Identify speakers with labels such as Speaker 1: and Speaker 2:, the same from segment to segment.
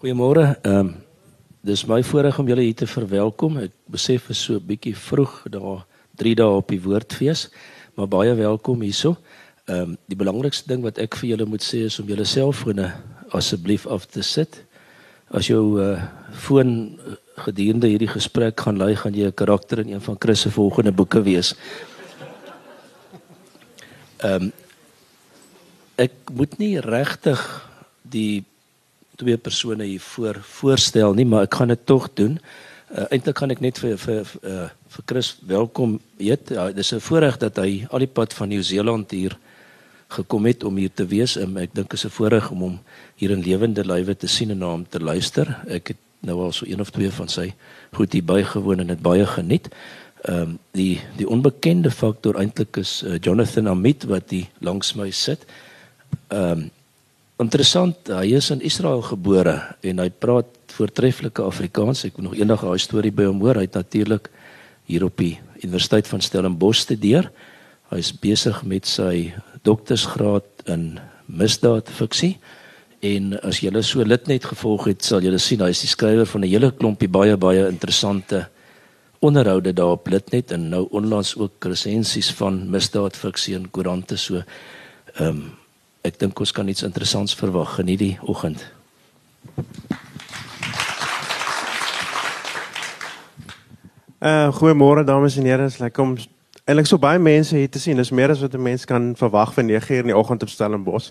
Speaker 1: Goeiemôre. Ehm um, dis my voorreg om julle hier te verwelkom. Ek besef is so 'n bietjie vroeg daar 3 dae op die woordfees, maar baie welkom hierso. Ehm um, die belangrikste ding wat ek vir julle moet sê is om julle selfone asseblief af te sit. As jou uh, foon gedurende hierdie gesprek gaan lui, gaan jy 'n karakter in een van Chris se volgende boeke wees. Ehm um, ek moet nie regtig die twee persone hier voor voorstel nie, maar ek gaan dit tog doen. Uh, Eintlik kan ek net vir vir uh, vir Chris welkom heet. Ja, dis 'n voorreg dat hy al die pad van Nieu-Seeland hier gekom het om hier te wees. Um, ek dink is 'n voorreg om hom hier in lewende lywe te sien en na hom te luister. Ek het nou al so een of twee van sy goed hier bygewoon en dit baie geniet. Ehm um, die die onbekende faktor eintlik is uh, Jonathan Amit wat hier langs my sit. Ehm um, interessant, hy is in Israel gebore en hy praat voortreffelike Afrikaans. Ek moet nog eendag daai storie by hom hoor. Hy het natuurlik hier op die Universiteit van Stellenbosch studeer. Hy is besig met sy doktorsgraad in misdaadfiksie. En as jy so lid net gevolg het, sal jy sien hy is die skrywer van 'n hele klompie baie baie interessante onderhoude daar op Litnet en nou onlangs ook resensies van misdaadfiksie in koerante so. Ehm um, ek dink ons kan iets interessants verwag in hierdie oggend.
Speaker 2: Uh goeiemôre dames en here, is lekker om eintlik so baie mense hier te sien. Dis meer as wat 'n mens kan verwag van 9:00 in die oggend op Stellenbosch.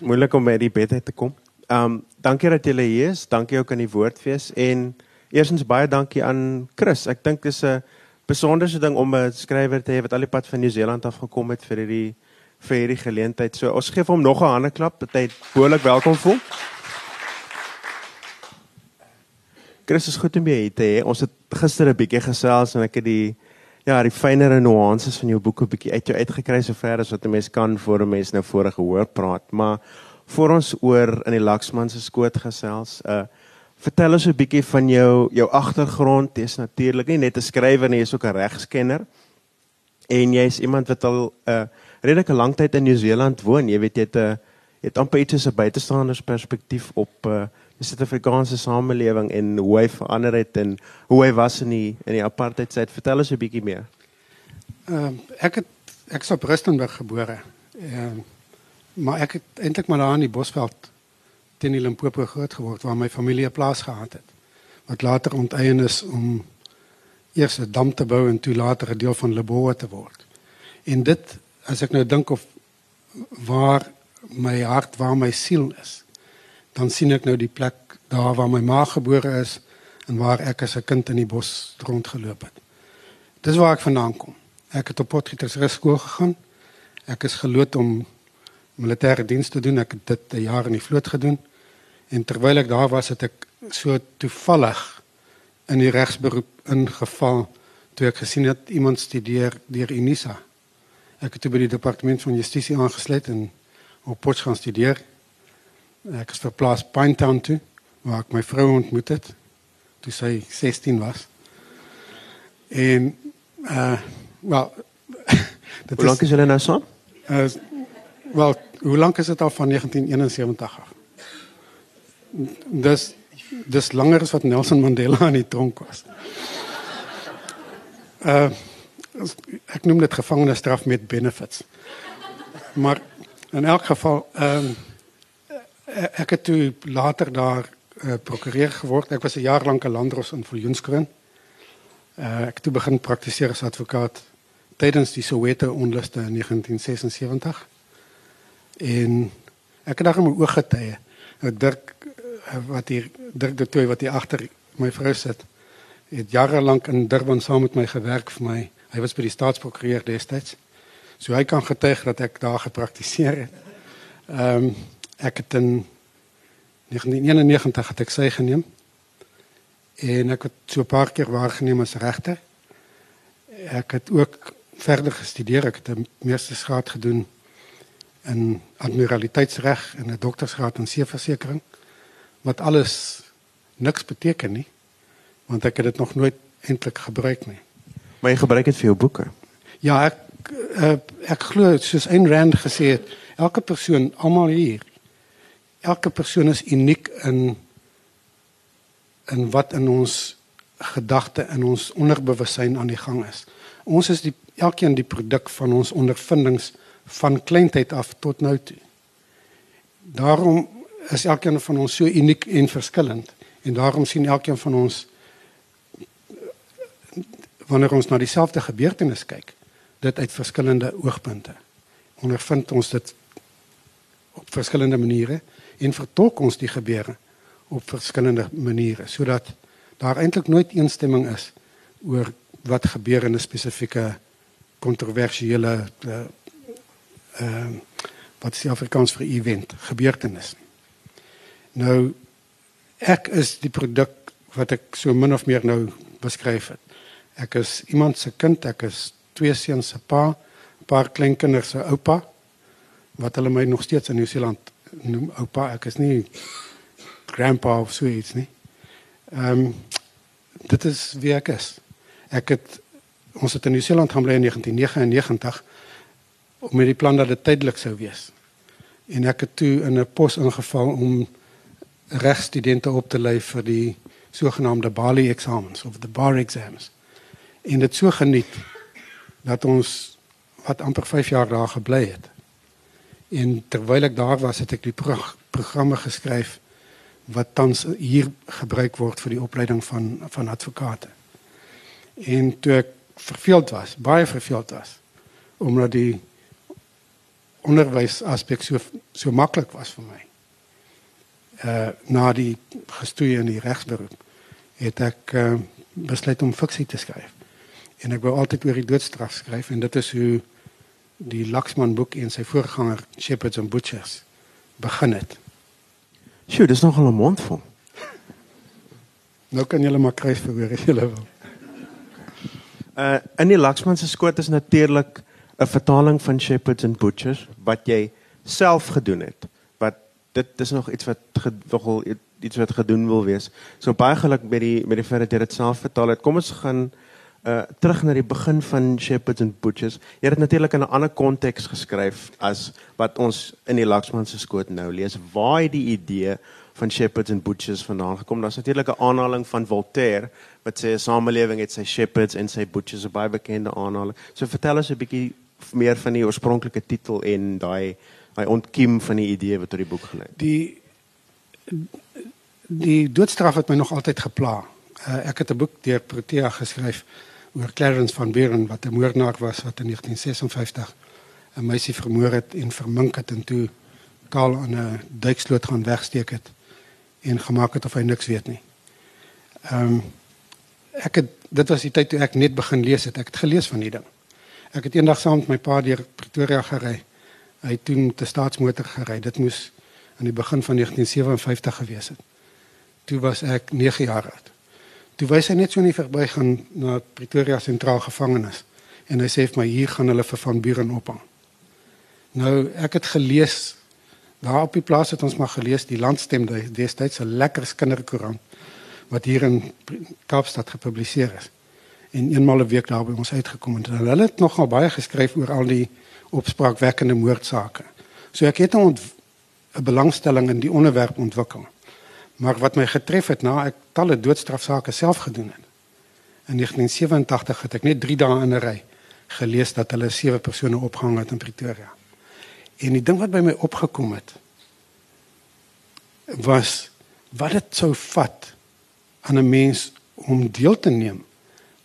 Speaker 2: Moeilik om by die bed uit te kom. Um dankie dat julle hier is. Dankie ook aan die woordfees en Eerstens baie dankie aan Chris. Ek dink dis 'n besonderse ding om 'n skrywer te hê wat al die pad van Nieu-Seeland af gekom het vir hierdie vir hierdie geleentheid. So ons gee hom nog 'n hande klap. Dat hy behoorlik welkom voel. Chris is goed om jy te hê. Ons het gister 'n bietjie gesels en ek het die ja, die fynere nuances van jou boek 'n bietjie uit jou uitgekry sover as wat 'n mens kan voor 'n mens nou voor gehoor praat. Maar voor ons oor in die Laksman se skoot gesels, uh Vertel ons 'n bietjie van jou jou agtergrond. Jy's natuurlik nie net 'n skrywer nie, jy's ook 'n regskenner. En jy's iemand wat al 'n uh, redelike lang tyd in Nieu-Seeland woon. Jy weet jy het 'n uh, jy het amper iets 'n buitestanders perspektief op uh, die Suid-Afrikaanse samelewing en hoe hy verander het en hoe hy was in die in die apartheidstyd. Vertel ons 'n bietjie meer.
Speaker 3: Ehm uh, ek het ek is op Rustenburg gebore. Ehm uh, maar ek het eintlik maar daar in die Bosveld teen die Limpopo groot geword waar my familie 'n plaas gehad het. Wat later onteien is om eers 'n dam te bou en toe later 'n deel van Leboa te word. En dit as ek nou dink of waar my hart, waar my siel is, dan sien ek nou die plek daar waar my ma gebore is en waar ek as 'n kind in die bos rondgeloop het. Dis waar ek vandaan kom. Ek het op Potgietersrus skool gegaan. Ek is geloot om militêre diens te doen. Ek het dit 'n jaar in die vloot gedoen. En terwyl ek daar was, het ek so toevallig in die regsberoep ingeval toe ek gesien het iemand studeer deur Unisa. Ek het toe by die departement van justisie aangesluit en op Potch gaan studeer. Ek is verplaas Pinetown toe waar ek my vrou ontmoet het toe sy 16 was. En uh wel
Speaker 2: Hoe lank is julle nou saam?
Speaker 3: Uh wel, hoe lank is dit al van 1971 af? dis dis langer as wat Nelson Mandela in die tronk was. Uh ek noem dit gevangenisstraf met benefits. Maar in elk geval ehm uh, ek het toe later daar uh, prokureur geword. Ek was 'n jaar lank 'n landdros in Viljoenskroon. Uh ek het toe begin praktiseer as advokaat tydens die Soweto onluste in 1976. En ek het daar my oë getuie. Dirk wat hier Dirk de Tooi wat hier agter my vrou sit het jare lank in Durban saam met my gewerk vir my. Hy was by die staatsprokureur destyds. So hy kan getuig dat ek daar gepraktiseer het. Ehm um, ek het in 1991 het ek sy geneem. En ek het so 'n paar keer waargeneem as regter. Ek het ook verder gestudeer. Ek het 'n meestersgraad gedoen in admiraliteitsreg en 'n doktorsgraad in seeversekering wat alles niks beteken nie want ek het dit nog nooit eintlik gebruik nie.
Speaker 2: Maar jy gebruik dit vir jou boeke.
Speaker 3: Ja, ek uh, glo soos een Rand het, elke persoon almal hier elke persoon is uniek in in wat in ons gedagte in ons onderbewussyn aan die gang is. Ons is die elkeen die produk van ons ondervindings van kleintyd af tot nou toe. Daarom is elkeen van ons so uniek en verskillend en daarom sien elkeen van ons wanneer ons na dieselfde gebeurtenis kyk, dit uit verskillende oogpunte. Ondervind ons dit op verskillende maniere en vertolk ons die gebeure op verskillende maniere sodat daar eintlik nooit eensstemming is oor wat gebeur in 'n spesifieke kontroversiële uh uh wat is die Afrikaans vir event gebeurtenis. Nou ek is die produk wat ek so min of meer nou beskryf het. Ek is iemand se kind, ek is twee seuns se pa, 'n paar kleinkinders se oupa wat hulle my nog steeds in Nieu-Seeland noem oupa. Ek is nie grandpa of so iets nie. Ehm um, dit is wie ek is. Ek het ons het in Nieu-Seeland gaan bly in 1999 met die plan dat dit tydelik sou wees. En ek het toe in 'n pos ingeval om regstudente op te lei vir die sogenaamde Bali eksamens of the bar exams. En dit so geniet dat ons wat amper 5 jaar daar gebly het. En terwyl ek daar was, het ek die pro programme geskryf wat tans hier gebruik word vir die opleiding van van advokate. En toe ek verveeld was, baie verveeld was omdat die onderwys aspek so so maklik was vir my. Uh na die gestoei in die regsberoep het ek uh, besluit om fiksie te skryf. En ek wou altyd oor die doodstraf skryf en dit is hoe die Laxman boek en sy voorganger Shepherds and Butchers begin het.
Speaker 2: Sjoe, dis nogal 'n mond vol.
Speaker 3: Nou kan julle maar kry vir hoor as julle wil.
Speaker 2: Uh in die Laxman se skoot is natuurlik 'n vertaling van Shepherds and Butchers wat jy self gedoen het. Wat dit is nog iets wat nogal iets wat gedoen wil wees. So baie geluk met die met die feit dat jy dit self vertaal het. Kom ons gaan uh terug na die begin van Shepherds and Butchers. Jy het natuurlik in 'n ander konteks geskryf as wat ons in die Laxman se skoot nou lees. Waar het die idee van Shepherds and Butchers vandaan gekom? Daar's natuurlik 'n aanhaling van Voltaire wat sê 'n samelewing het sy shepherds en sy butchers, 'n baie bekende aanhaling. So vertel ons 'n bietjie meer van die oorspronklike titel en daai daai ontkiem van die idee wat tot die boek gelei het.
Speaker 3: Die die doodstraf het my nog altyd gepla. Uh, ek het 'n boek deur Protea geskryf oor Clarence van Buren wat 'n moordenaar was wat in 1956 'n meisie vermoor het en vermink het en toe kaal aan 'n duiksloot gaan wegsteek het en gemaak het of hy niks weet nie. Ehm um, ek het dit was die tyd toe ek net begin lees het. Ek het gelees van die ding. Ek het eendag saam met my pa deur Pretoria gery. Hy het toe met 'n staatsmotor gery. Dit moes aan die begin van 1957 gewees het. Toe was ek 9 jaar oud. Toe wys hy net so nie verby gaan na Pretoria sentraal gevangenis en hy sê vir my hier gaan hulle vir van Buren ophang. Nou ek het gelees daar op die plaas het ons maar gelees die landstem destyds 'n lekker kinderkoerant wat hier in Kaapstad gepubliseer is en eenmal 'n week daar by ons uitgekom en hulle het nogal baie geskryf oor al die opspraakwekkende moordsake. So ek het 'n belangstelling in die onderwerp ontwikkel. Maar wat my getref het na ek talle doodstrafsaake self gedoen het. In 1987 het ek net 3 dae in 'n ry gelees dat hulle sewe persone opgehang het in Pretoria. En die ding wat by my opgekom het was wat dit sou vat aan 'n mens om deel te neem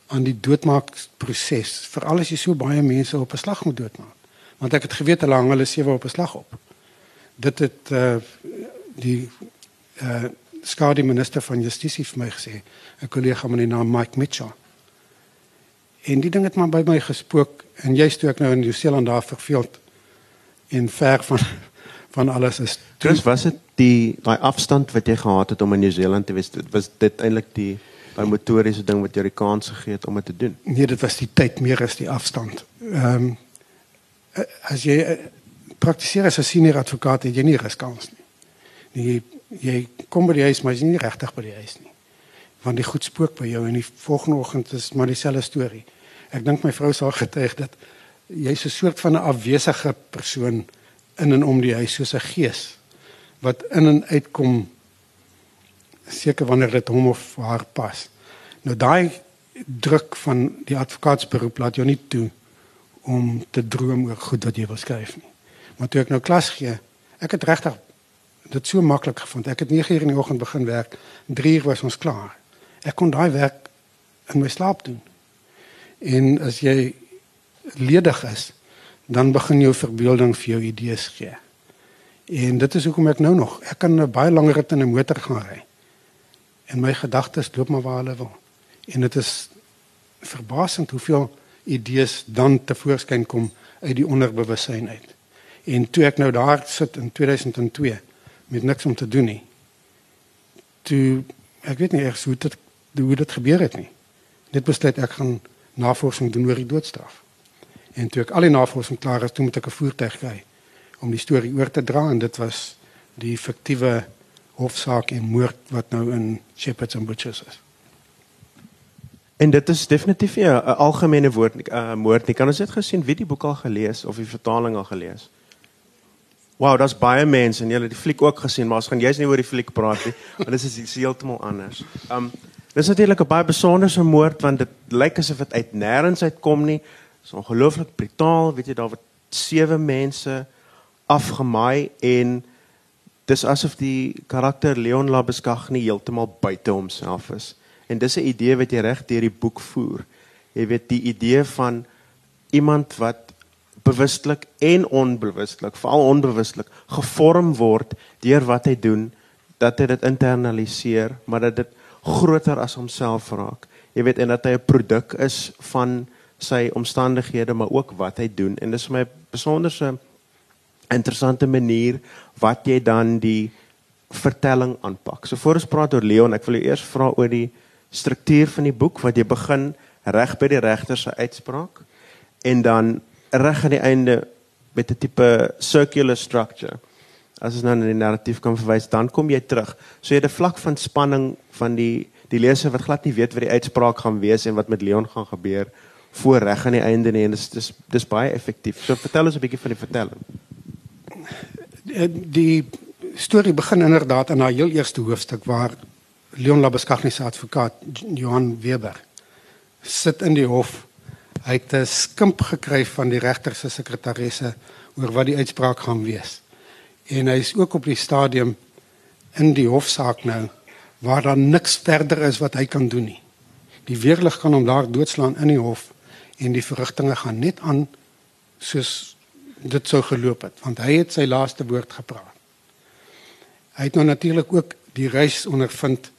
Speaker 3: aan die doodmaakproses, veral as jy so baie mense op 'n slag moet doodmaak. Want ek het geweet hulle hang hulle sewe op 'n slag op. Dit het uh die uh skade minister van justisie vir my gesê, 'n kollega met die naam Mike Mitchell. En die ding het maar by my gespook en jy steek nou in Nieu-Seeland daar verveeld en ver van van alles is.
Speaker 2: Chris, was dit die daai afstand wat jy gehad het om in Nieu-Seeland te wees? Was dit eintlik die daai motoriese ding wat jou die kans gegee het om dit te doen?
Speaker 3: Nee, dit was die tyd meer as die afstand. Ehm um, as jy uh, praktiseer as 'n senior advokaat, het jy nie riskans nie. Die jy kom by die huis maar jy's nie regtig by die huis nie. Want die goed spook by jou en die volgende oggend is maar dieselfde storie. Ek dink my vrou sal getuig dat jy's 'n soort van 'n afwesige persoon in en om die huis soos 'n gees wat in en uitkom seker wanneer dit hom of haar pas. Nou daai druk van die advokaatsberoep laat jou nie toe om te droom oor goed wat jy wil skryf nie. Maar toe ek nou klas gee, ek het regtig dit so maklik gevind. Ek het 9 uur in die oggend begin werk, 3 uur was ons klaar. Ek kon daai werk in my slaap doen. En as jy ledig is, dan begin jou verbeelding vir jou idees gee. En dit is hoekom ek nou nog, ek kan 'n baie langer rit in 'n motor gaan ry. En my gedagtes loop maar waar hulle wil. En dit is verbasend hoeveel idees dan tevoorskyn kom uit die onderbewussyn uit. En toe ek nou daar sit in 2002 met niks om te doen nie. Toe ek weet nie eers hoe dit hoe dit gebeur het nie. Dit besluit ek gaan navorsing doen oor die doodstraf. En toe ek al die navorsing klaar is, toe moet ek 'n voertuig kry om die storie oor te dra en dit was die fiktiewe hofsaak en moord wat nou in Shepherds and Butchers is.
Speaker 2: En dit is definitief 'n algemene woord uh, moord. Jy kan ons net gesien wie die boek al gelees of die vertaling al gelees. Wow, daar's baie mense en julle het die fliek ook gesien, maar ons gaan jy's nie oor die fliek praat nie, want dit is, is heeltemal anders. Um dis natuurlik 'n baie besonderse moord want dit lyk asof dit uit nêrens uitkom nie. Dit is ongelooflik brutaal, weet jy, daar word sewe mense afgemaai en dis asof die karakter Leon Labeskag nie heeltemal buite homself is. En dis 'n idee wat jy reg deur die boek voer. Jy weet die idee van iemand wat bewustelik en onbewustelik, veral onbewustelik gevorm word deur wat hy doen, dat hy dit internaliseer, maar dat dit groter as homself raak. Jy weet en dat hy 'n produk is van sy omstandighede, maar ook wat hy doen. En dis vir my 'n besonderse interessante manier wat jy dan die vertelling aanpak. So voor ons praat oor Leon, ek wil jou eers vra oor die struktuur van die boek wat jy begin reg by die regter se uitspraak en dan reg aan die einde met 'n tipe circular structure. As ons nou na die narratief kan verwys, dan kom jy terug. So jy het 'n vlak van spanning van die die leser wat glad nie weet wat die uitspraak gaan wees en wat met Leon gaan gebeur voor reg aan die einde nie en dis dis dis baie effektief. So vertel ons 'n bietjie van die vertelling.
Speaker 3: Die, die storie begin inderdaad in haar heel eerste hoofstuk waar Leon Labeskagni se advokaat Johan Weber sit in die hof. Hy het 'n skimp gekry van die regter se sekretaresse oor wat die uitspraak gaan wees. En hy is ook op die stadium in die hofsaak nou waar daar niks verder is wat hy kan doen nie. Die weerlig kan hom daar doodslaan in die hof en die verrigtinge gaan net aan soos dit sou geloop het want hy het sy laaste woord gepraat. Hy het nou natuurlik ook die reis ondervind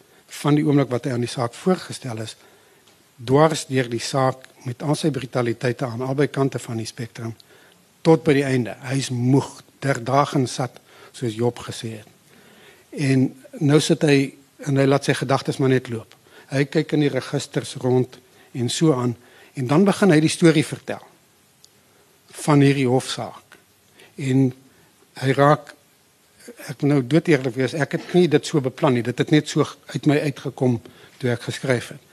Speaker 3: van die oomblik wat hy aan die saak voorgestel is dwars deur die saak met al sy brutaliteite aan albei kante van die spektrum tot by die einde. Hy's moeg, ter dagen sat soos Job gesê het. En nou sit hy en hy laat sy gedagtes maar net loop. Hy kyk in die registers rond en so aan en dan begin hy die storie vertel van hierdie hofsaak. En hy raak ek nou dood eerlik wees, ek het nie dit so beplan nie. Dit het net so uit my uitgekom toe ek geskryf het.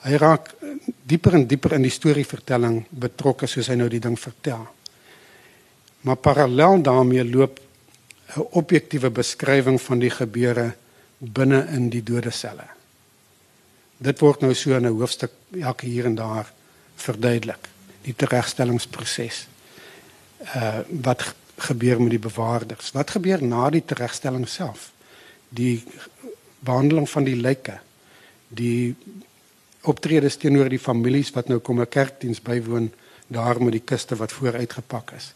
Speaker 3: Hy raak dieper en dieper in die storievertelling betrokke soos hy nou die ding vertel. Maar parallel daarmee loop 'n objektiewe beskrywing van die gebeure binne in die dodeselle. Dit word nou so in 'n hoofstuk elke hier en daar verduidelik, die teregstellingsproses. Uh wat gebeur met die bewaarders? Wat gebeur na die teregstelling self? Die behandeling van die lyke, die optredes teenoor die families wat nou kom 'n kerkdiens bywoon daar met die kiste wat vooruitgepak is.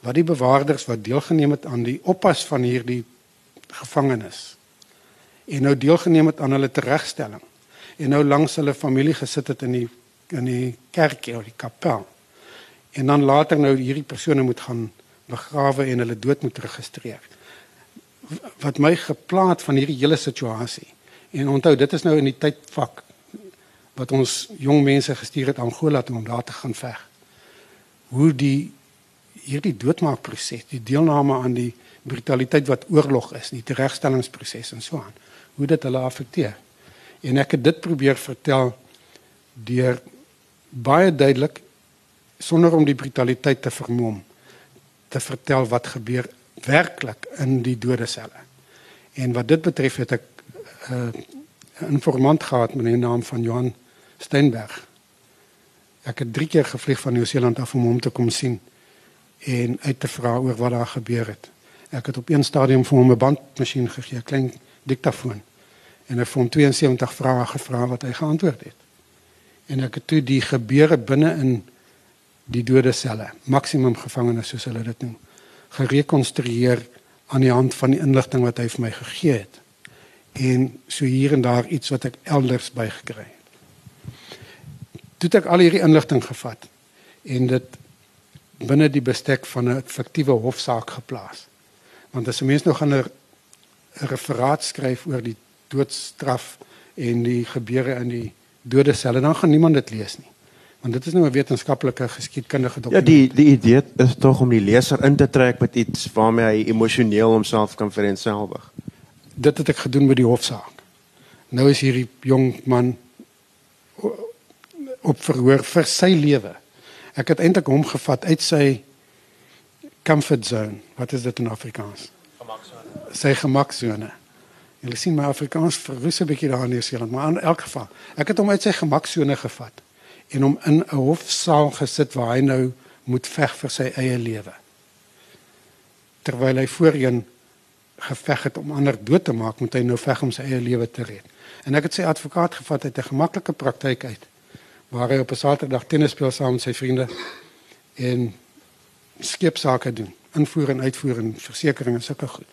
Speaker 3: Wat die bewaarders wat deelgeneem het aan die oppas van hierdie gevangenes en nou deelgeneem het aan hulle teregstelling en nou langs hulle familie gesit het in die in die kerkie of die kapel. En dan later nou hierdie persone moet gaan begrawe en hulle dood moet registreer. Wat my geplaat van hierdie hele situasie. En onthou, dit is nou in die tydvak wat ons jong mense gestuur het Angola toe om daar te gaan veg. Hoe die hierdie doodmaakproses, die deelname aan die brutaliteit wat oorlog is, die teregstellingsproses en so aan, hoe dit hulle affekteer. En ek het dit probeer vertel deur baie duidelik sonder om die brutaliteit te vermom te vertel wat gebeur werklik in die dodeselle. En wat dit betref het ek 'n uh, informant gehad met die naam van Johan Steinberg. Ek het 3 keer gevlieg van Nieu-Seeland af om hom te kom sien en uit te vra oor wat daar gebeur het. Ek het op een stadium vir hom 'n bandmasjien gegee, 'n klein diktafoon. En ek het hom 72 vrae gevra wat hy geantwoord het. En ek het toe die gebeure binne in die dode selle, maksimum gevangenes soos hulle dit noem, gerekonstrueer aan die hand van die inligting wat hy vir my gegee het. En so hier en daar iets wat ek elders bygekry het. Toe het ek al hierdie inligting gevat en dit binne die bestek van 'n fiktiewe hofsaak geplaas. Want as 'n mens nou gaan 'n referaat skryf oor die doodstraf en die gebeure in die dode selle, dan gaan niemand dit lees nie. Want dit is nou 'n wetenskaplike geskiedkundige
Speaker 2: dokument. Ja, die die idee is tog om die leser in te trek met iets waarmee hy emosioneel homself kan vereensgewig.
Speaker 3: Dit het ek gedoen met die hofsaak. Nou is hierdie jong man op verhoor vir sy lewe. Ek het eintlik hom gevat uit sy comfort zone. Wat is dit in Afrikaans? Gemaksone. Sy gemaksone. Jy sien my Afrikaans verwys 'n bietjie daar in Nieu-Seeland, maar in elk geval, ek het hom uit sy gemaksone gevat en hom in 'n hofsaal gesit waar hy nou moet veg vir sy eie lewe. Terwyl hy voorheen geveg het om ander dood te maak, moet hy nou veg om sy eie lewe te red. En ek het sy advokaat gevat uit 'n gemaklike praktyk uit waar hy op 'n Saterdag tennis speel saam met sy vriende en skepsake doen, invoer en uitvoer en versekerings en sulke goed.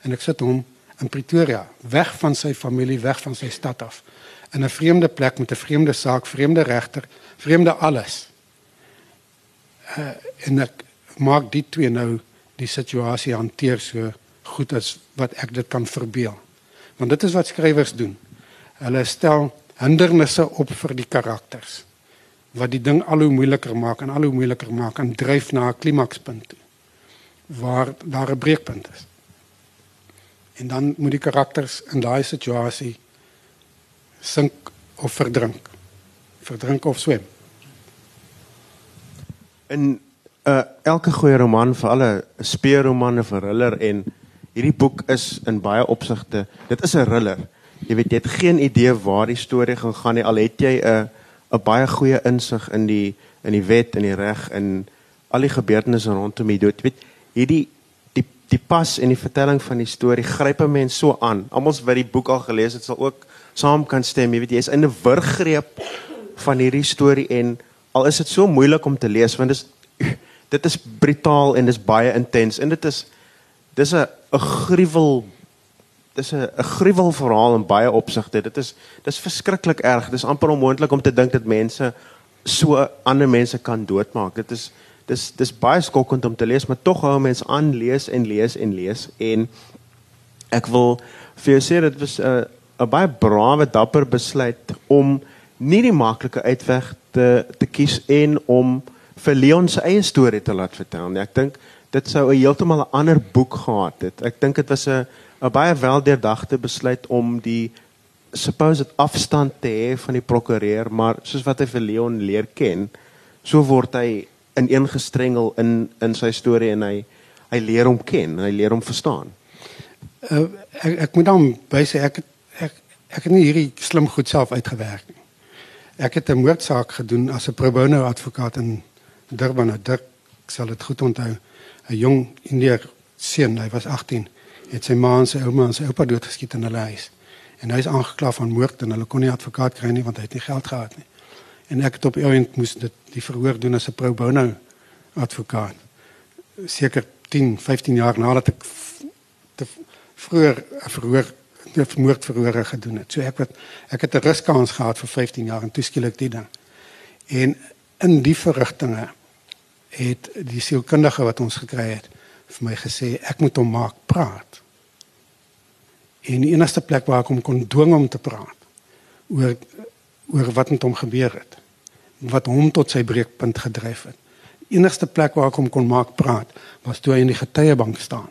Speaker 3: En ek sit hom in Pretoria, weg van sy familie, weg van sy stad af, in 'n vreemde plek met 'n vreemde saak, vreemde regter, vreemde alles. Uh, en ek maak die twee nou die situasie hanteer so goed as wat ek dit kan verbeel. Want dit is wat skrywers doen. Hulle stel hindernisse op vir die karakters wat die ding al hoe moeiliker maak en al hoe moeiliker maak en dryf na 'n klimakspunt toe waar daar 'n breekpunt is. En dan moet die karakters in daai situasie sink of verdrink. Verdrink of swem.
Speaker 2: In uh, elke goeie roman, vir alle speurroman of 'n thriller en hierdie boek is in baie opsigte, dit is 'n thriller. Jy weet jy het geen idee waar die storie gaan gaan nie al het jy 'n 'n baie goeie insig in die in die wet en die reg en al die gebeurtenisse rondom die dood. Jy weet hierdie die die pas en die vertelling van die storie gryp 'n mens so aan. Almal wat die boek al gelees het sal ook saam kan stem. Jy weet jy is in 'n wurggreep van hierdie storie en al is dit so moeilik om te lees want dit is dit is brutaal en dit is baie intens en dit is dis 'n 'n gruwel dis 'n 'n gruwel verhaal in baie opsigte. Dit is dis verskriklik erg. Dis amper onmoontlik om te dink dat mense so ander mense kan doodmaak. Dit is dis dis baie skokkend om te lees, maar tog hou mense aan lees en lees en lees en ek wil vir jou sê dit was 'n 'n baie brawe dapper besluit om nie die maklike uitweg te te kies en om vir Leon se eie storie te laat vertel nie. Ek dink dit sou 'n heeltemal 'n ander boek gehad het. Ek dink dit was 'n 'n baie weldeurdagte besluit om die supposed afstand te hê van die prokureur, maar soos wat hy vir Leon leer ken, so word hy ineengestrengel in in sy storie en hy hy leer hom ken, hy leer hom verstaan.
Speaker 3: Uh, ek ek moet dan wys ek ek ek het nie hierdie slim goed self uitgewerk nie. Ek het 'n moordsaak gedoen as 'n pro bono advokaat in Durban, Dirk sal dit goed onthou. 'n Jong Indiër seun, hy was 18 het sy ma en sy ouma en sy oupa doodgeskiet in hulle huis. En hy is aangekla van moord en hulle kon nie advokaat kry nie want hy het nie geld gehad nie. En ek het op eend moes dit die verhoor doen as 'n pro bono advokaat. Seker 10, 15 jaar nadat ek te vroeër 'n verhoor die moord verhoor gedoen het. So ek het ek het 'n ruskans gehad vir 15 jaar en toe skielik die ding. En in die verrigtinge het die sielkundige wat ons gekry het vir my gesê ek moet hom maak praat. En die enigste plek waar ek hom kon dwing om te praat oor oor wat met hom gebeur het. Wat hom tot sy breekpunt gedryf het. Die enigste plek waar ek hom kon maak praat was toe hy in die getuiebank staan.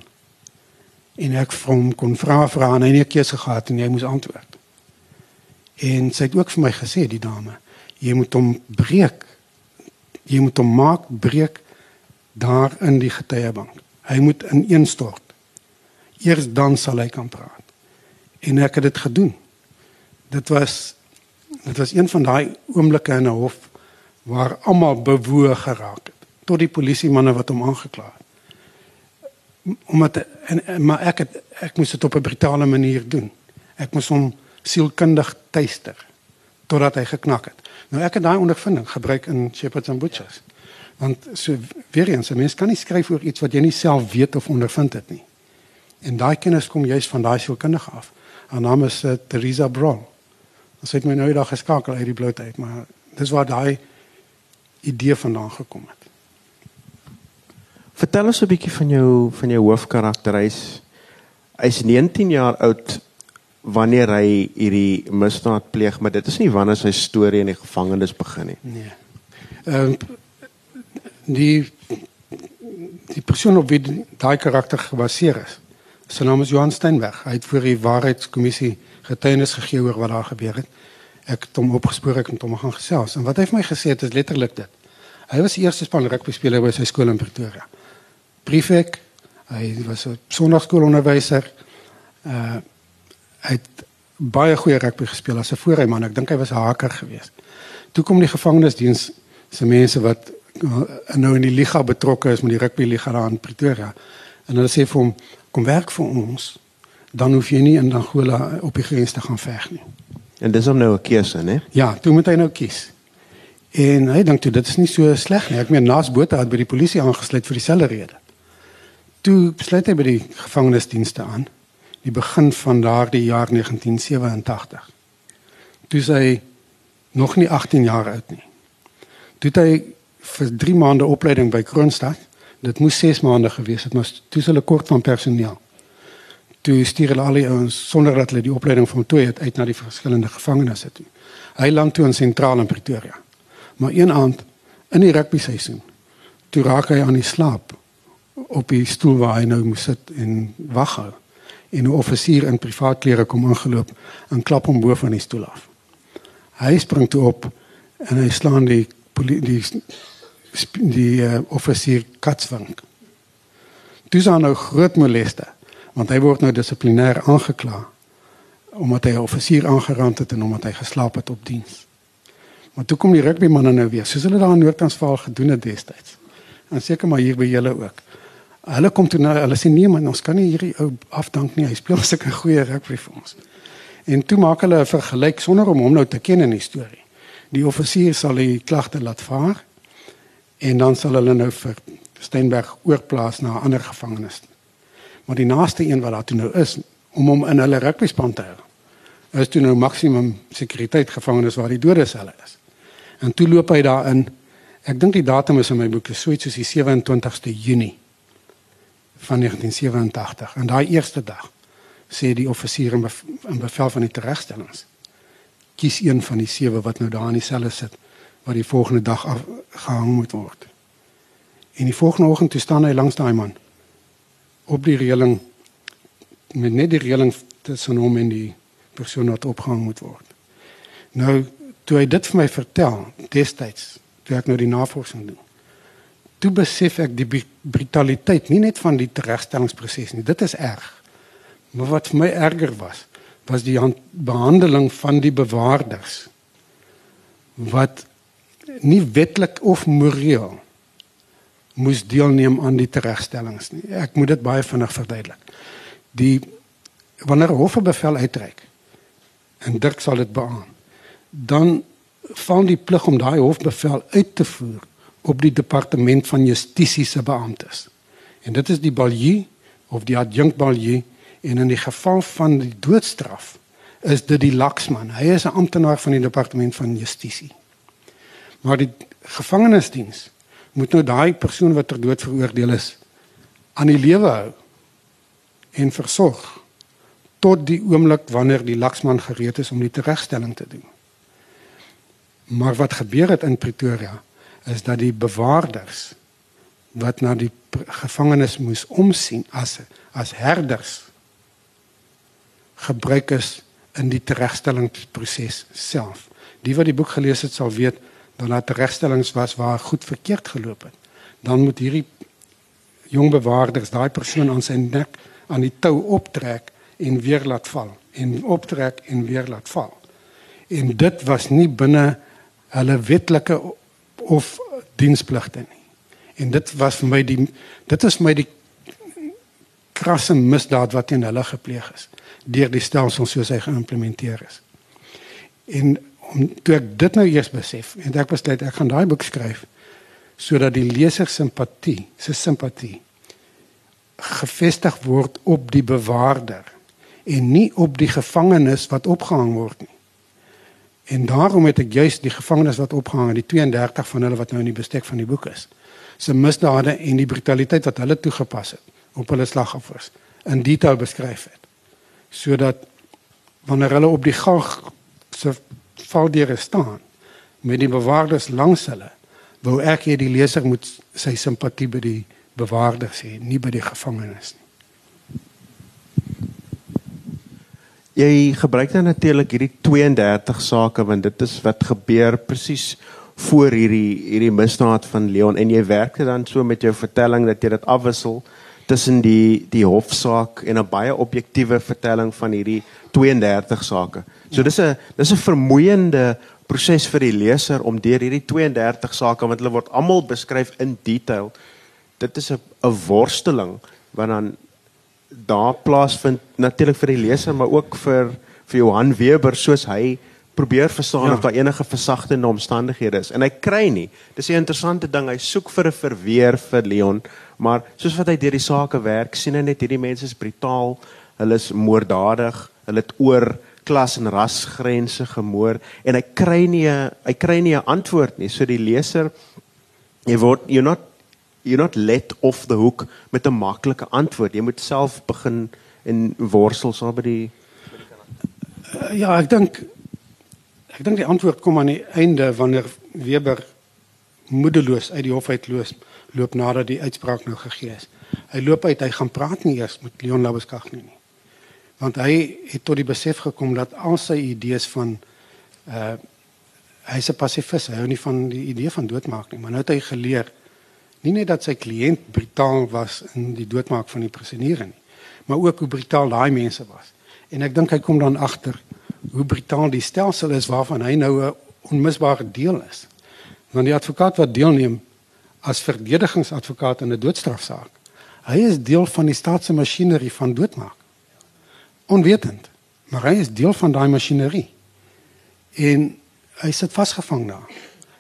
Speaker 3: En ek vir hom kon vra vra en hy het nie keuse gehad en hy moes antwoord. En sy het ook vir my gesê die dame, jy moet hom breek. Jy moet hom maak breek daar in die getuiebank. Hy moet ineenstort. Eers dan sal hy kan praat. En ek het dit gedoen. dit was dit was een van daai oomblikke in 'n hof waar almal bewoog geraak het tot die polisiemanne wat hom aangekla het. Omdat en, en maar ek het ek moes dit op 'n brutale manier doen. Ek moes hom sielkundig tuister totdat hy geknak het. Nou ek het daai ondervinding gebruik in Shepherds and Butchers. Want so weer eens, 'n mens kan nie skryf oor iets wat jy nie self weet of ondervind het nie. En daai kennis kom juis van daai sielkundige af. Haar naam is uh, Teresa Brown. Ons het my nou eendag geskakel uit die blote uit, maar dis waar daai idee vandaan gekom het.
Speaker 2: Vertel ons 'n bietjie van jou van jou hoofkarakter. Hy's hy's 19 jaar oud wanneer hy hierdie misdaad pleeg, maar dit is nie wanneer sy storie in die gevangenis begin nie.
Speaker 3: Nee. Ehm uh, die die persoon op wie daai karakter gebaseer is. Sy naam is Johan Steinberg. Hy het vir die waarheidskommissie getuienis gegee oor wat daar gebeur het. Ek het hom opgespoor het hom gaan gesels en wat hy vir my gesê het is letterlik dit. Hy was die eerste span rugby speler by sy skool in Pretoria. Prefek, hy was 'n sonnaarskoolonderwyser. Uh hy het baie goeie rugby gespeel as 'n voorryman. Ek dink hy was 'n haker geweest. Toe kom die gevangenisdiens se mense wat uh, nou in die liga betrokke is met die rugby liga daar in Pretoria. En hulle sê vir hom kom werk vir ons dan hoef jy nie in Angola op die grens te gaan veg nie.
Speaker 2: En dis om nou 'n keuse, né?
Speaker 3: Ja, toe moet hy nou kies. En hy dink toe dit is nie so sleg nie. Ek meen Naas Botha het by die polisie aangesluit vir dieselfde rede. Toe besluit hy by die gevangenisdienste aan die begin van daardie jaar 1987. Toe sy nog nie 18 jaar oud nie. Toe het hy vir 3 maande opleiding by Kroonstad. Dit moes 6 maande gewees het, maar toe hulle kort van personeel toe stuur hulle al die ouens sonder dat hulle die opleiding voltooi het uit na die verskillende gevangenisse toe. Hy land toe in sentraal in Pretoria. Maar een aand in die rugby seisoen toe raak hy aan die slaap op die stoel waar hy nou moet sit en wag 'n offisier in privaat klere kom aangeloop en klap hom bo van die stoel af. Hy spring toe op en hy slaan die die die, uh, offisier katswink. Dis nou groot moleste want hy word nou dissiplinêr aangekla omdat hy 'n offisier aangerand het en omdat hy geslaap het op diens. Maar toe kom die rugbymanne nou weer, soos hulle daar in Noord-Transvaal gedoen het destyds. En seker maar hier by julle ook. Hulle kom toe nou, hulle sê nee man, ons kan nie hierdie ou afdank nie. Hy speel sulke goeie rugby vir ons. En toe maak hulle 'n vergelyk sonder om hom nou te ken in die storie. Die offisier sal die klagte laat vaar en dan sal hulle nou vir Steenberg oorplaas na 'n ander gevangenis Maar die naaste een wat daar toe nou is om hom in hulle rugbyspan te hou. Is toe nou maksimum sekuriteit gevangenes waar die dodeselle is. En toe loop hy daarin. Ek dink die datum is in my boek so iets soos die 27ste Junie van 1987. En daai eerste dag sê die offisier in, bev in bevel van die teregstellings kies een van die sewe wat nou daar in die selle sit wat die volgende dag afgehang moet word. En die volgende oggend toe staan hy langs daai man op die reëling met net die reëling tussen hom en die persoon wat opgehang moet word. Nou toe hy dit vir my vertel destyds toe ek nou die navorsing doen. Toe besef ek die brutaliteit nie net van die teregstellingsproses nie. Dit is erg. Maar wat vir my erger was, was die behandeling van die bewaarders wat nie wetlik of moreel moes deelneem aan die teregstellings nie. Ek moet dit baie vinnig verduidelik. Die wanneer hof 'n bevel uitreik en Dirk sal dit beamoen, dan val die plig om daai hofbevel uit te voer op die departement van justisie se beamptes. En dit is die balie of die adjunkt balie en in die geval van die doodstraf is dit die laksman. Hy is 'n amptenaar van die departement van justisie. Maar die gevangenisdiens moet nou daai persoon wat ter dood veroordeel is aan die lewe hou en versorg tot die oomblik wanneer die laksman gereed is om die teregstelling te doen. Maar wat gebeur het in Pretoria is dat die bewaarders wat na die gevangenes moes omsien as as herders gebruik is in die teregstellingsproses self. Die wat die boek gelees het sal weet dan dat regstellings was waar goed verkeerd geloop het, dan moet hierdie jong bewaarders daai persoon aan sy nek aan die tou optrek en weer laat val en optrek en weer laat val. En dit was nie binne hulle wetlike of dienspligte nie. En dit was vir my die dit is my die krasse misdaad wat teen hulle gepleeg is deur die stelsel soos hy geïmplementeer is. En om toe ek dit nou eers besef en ek besluit ek gaan daai boek skryf sodat die leser simpatie, sy simpatie gefestig word op die bewaarder en nie op die gevangenes wat opgehang word nie. En daarom het ek juist die gevangenes wat opgehang het, die 32 van hulle wat nou in die bestek van die boek is, se misdade en die brutaliteit wat hulle toegepas het op hulle slagoffers in detail beskryf het. Sodat wanneer hulle op die gang se valdeure staan. Met die bewaarders langs hulle, wou ek hê die leser moet sy simpatie by die bewaarders hê, nie by die gevangenes nie.
Speaker 2: Jy gebruik dan natuurlik hierdie 32 sake want dit is wat gebeur presies voor hierdie hierdie misdaad van Leon. En jy werk dit dan so met jou vertelling dat jy dit afwissel tussen die die hofsaak en 'n baie objektiewe vertelling van hierdie 32 sake. So dis 'n dis 'n vermoeiende proses vir die leser om deur hierdie 32 sake want hulle word almal beskryf in detail. Dit is 'n 'n worsteling wat dan daar plaasvind natuurlik vir die leser maar ook vir vir Johan Weber soos hy probeer verstaan ja. of daar enige versagtende omstandighede is en hy kry nie. Dis 'n interessante ding. Hy soek vir 'n verweer vir Leon, maar soos wat hy deur die saake werk, sien hy net hierdie mense is brutaal, hulle is moorddadig, hulle het oor klas en rasgrense gemoor en hy kry nie hy kry nie 'n antwoord nie. So die leser jy word you're not you're not let off the hook met 'n maklike antwoord. Jy moet self begin en worstel so by die
Speaker 3: uh, Ja, ek dink ek dink die antwoord kom aan die einde wanneer Weber moedeloos uit die hof uitloop loop nadat die uitspraak nou gegee is. Hy loop uit, hy gaan praat nie eers met Leon Labeskag nie. Want hy het tot die besef gekom dat al sy idees van uh hy's 'n pasifis, hy hou nie van die idee van doodmaak nie, maar nou het hy geleer nie net dat sy kliënt brutaal was in die doodmaak van die prisoneer nie, maar ook hoe brutaal daai mense was. En ek dink hy kom dan agter hoe brutaal die stelsel is waarvan hy nou 'n onmisbare deel is. Want die advokaat wat deelneem as verdedigingsadvokaat in 'n doodstrafsaak, hy is deel van die staatse masjinerie van doodmaak. Onwetend, maar hy is deel van daai masjinerie. En hy sit vasgevang daar.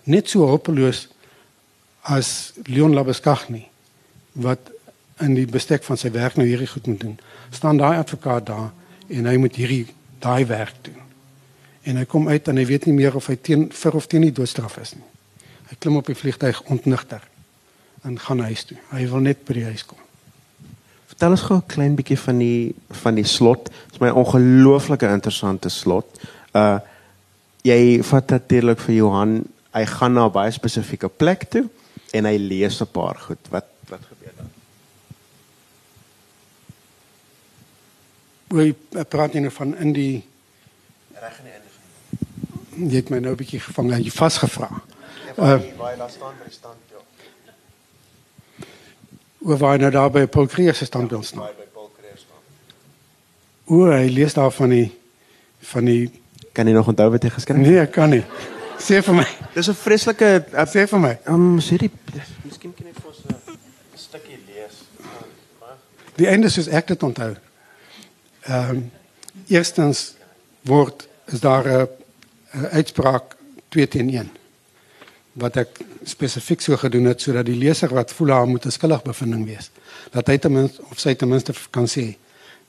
Speaker 3: Net so hopeloos as Leon Labeskagni wat in die bestek van sy werk nou hierdie goed moet doen. Staan daai advokaat daar en hy moet hierdie daai werk doen. En hy kom uit en hy weet nie meer of hy teen vir of teen die doodstraf is nie. Hy klim op die vliegtuig ontnigter en gaan huis toe. Hy wil net by die huis kom.
Speaker 2: Vertel ons gou 'n klein bietjie van die van die slot. Dit is my ongelooflike interessante slot. Uh jy vat natuurlik vir Johan, hy gaan na 'n baie spesifieke plek toe en hy lees 'n paar goed. Wat wat gebeur dan?
Speaker 3: Hoe praat jy nou van in die
Speaker 2: reg in die einde.
Speaker 3: Jy het my nou 'n bietjie gevang, jy vasgevra.
Speaker 2: Ja, uh, waar daar staan by die stand,
Speaker 3: Hoe waar nou daar by Paul Kreer se standbeeld staan? Hoe hy lees daar van die van die
Speaker 2: kan jy nog onthou wat hy geskryf het?
Speaker 3: Nee, ek kan nie. Sê vir my.
Speaker 2: Dis 'n vreeslike
Speaker 3: uh, sê vir my.
Speaker 2: Ehm um, sê die miskien kan jy vir ons 'n stukkie lees.
Speaker 3: Die einde is ek dit onthou. Ehm um, eerstens word is daar 'n uitspraak 2 teen 1 wat ek spesifiek so gedoen het sodat die leser wat voel haar moet 'n skuldig bevinding wees dat hy ten minste of sy ten minste kan sê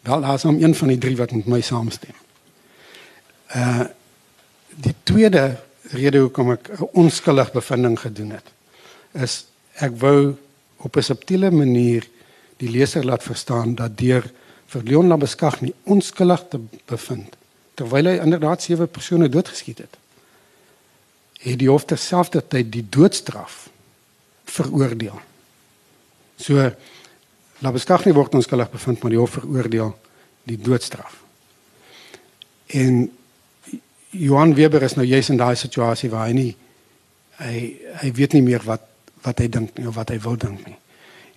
Speaker 3: wel daar's hom een van die drie wat met my saamstem. Uh die tweede rede hoekom ek 'n onskuldig bevinding gedoen het is ek wou op 'n subtiele manier die leser laat verstaan dat deur vir Leon Labeskag nie onskuldig te bevind terwyl hy inderdaad sewe persone doodgeskiet het het die hof terselfdertyd die doodstraf veroordeel. So Labeskag nie word onskuldig bevind maar die hof veroordeel die doodstraf. En Johan Weber is nou juis in daai situasie waar hy nie hy hy weet nie meer wat wat hy dink nie of wat hy wil dink nie.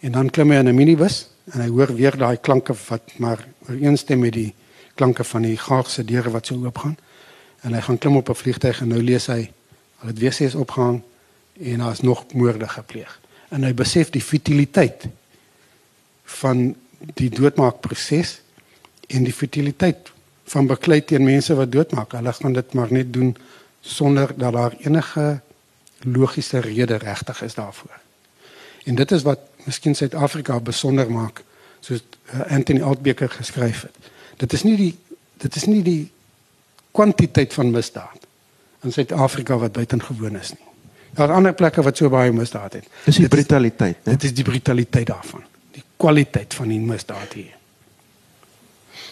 Speaker 3: En dan klim hy in 'n minibus en hy hoor weer daai klanke wat maar ooreenstem met die klanke van die gaagse deure wat so oop gaan. en hy gaan klim op 'n vliegtyg en nou lees hy al het weer ses opgehang en daar is nog moorde gepleeg. En hy besef die futiliteit van die doodmaakproses en die futiliteit van beklei teen mense wat doodmaak. Hulle gaan dit maar net doen sonder dat daar enige logiese rede regtig is daarvoor. En dit is wat miskien Suid-Afrika besonder maak soos uh, Anthony Altbeker geskryf het. Dit is nie die dit is nie die kwantiteit van misdaad in Suid-Afrika wat buitengewoon is nie. Daar is ander plekke wat so baie misdaad het.
Speaker 2: Dis die brutaliteit,
Speaker 3: né? Dit is die brutaliteit daarvan. Die kwaliteit van die misdaad hier.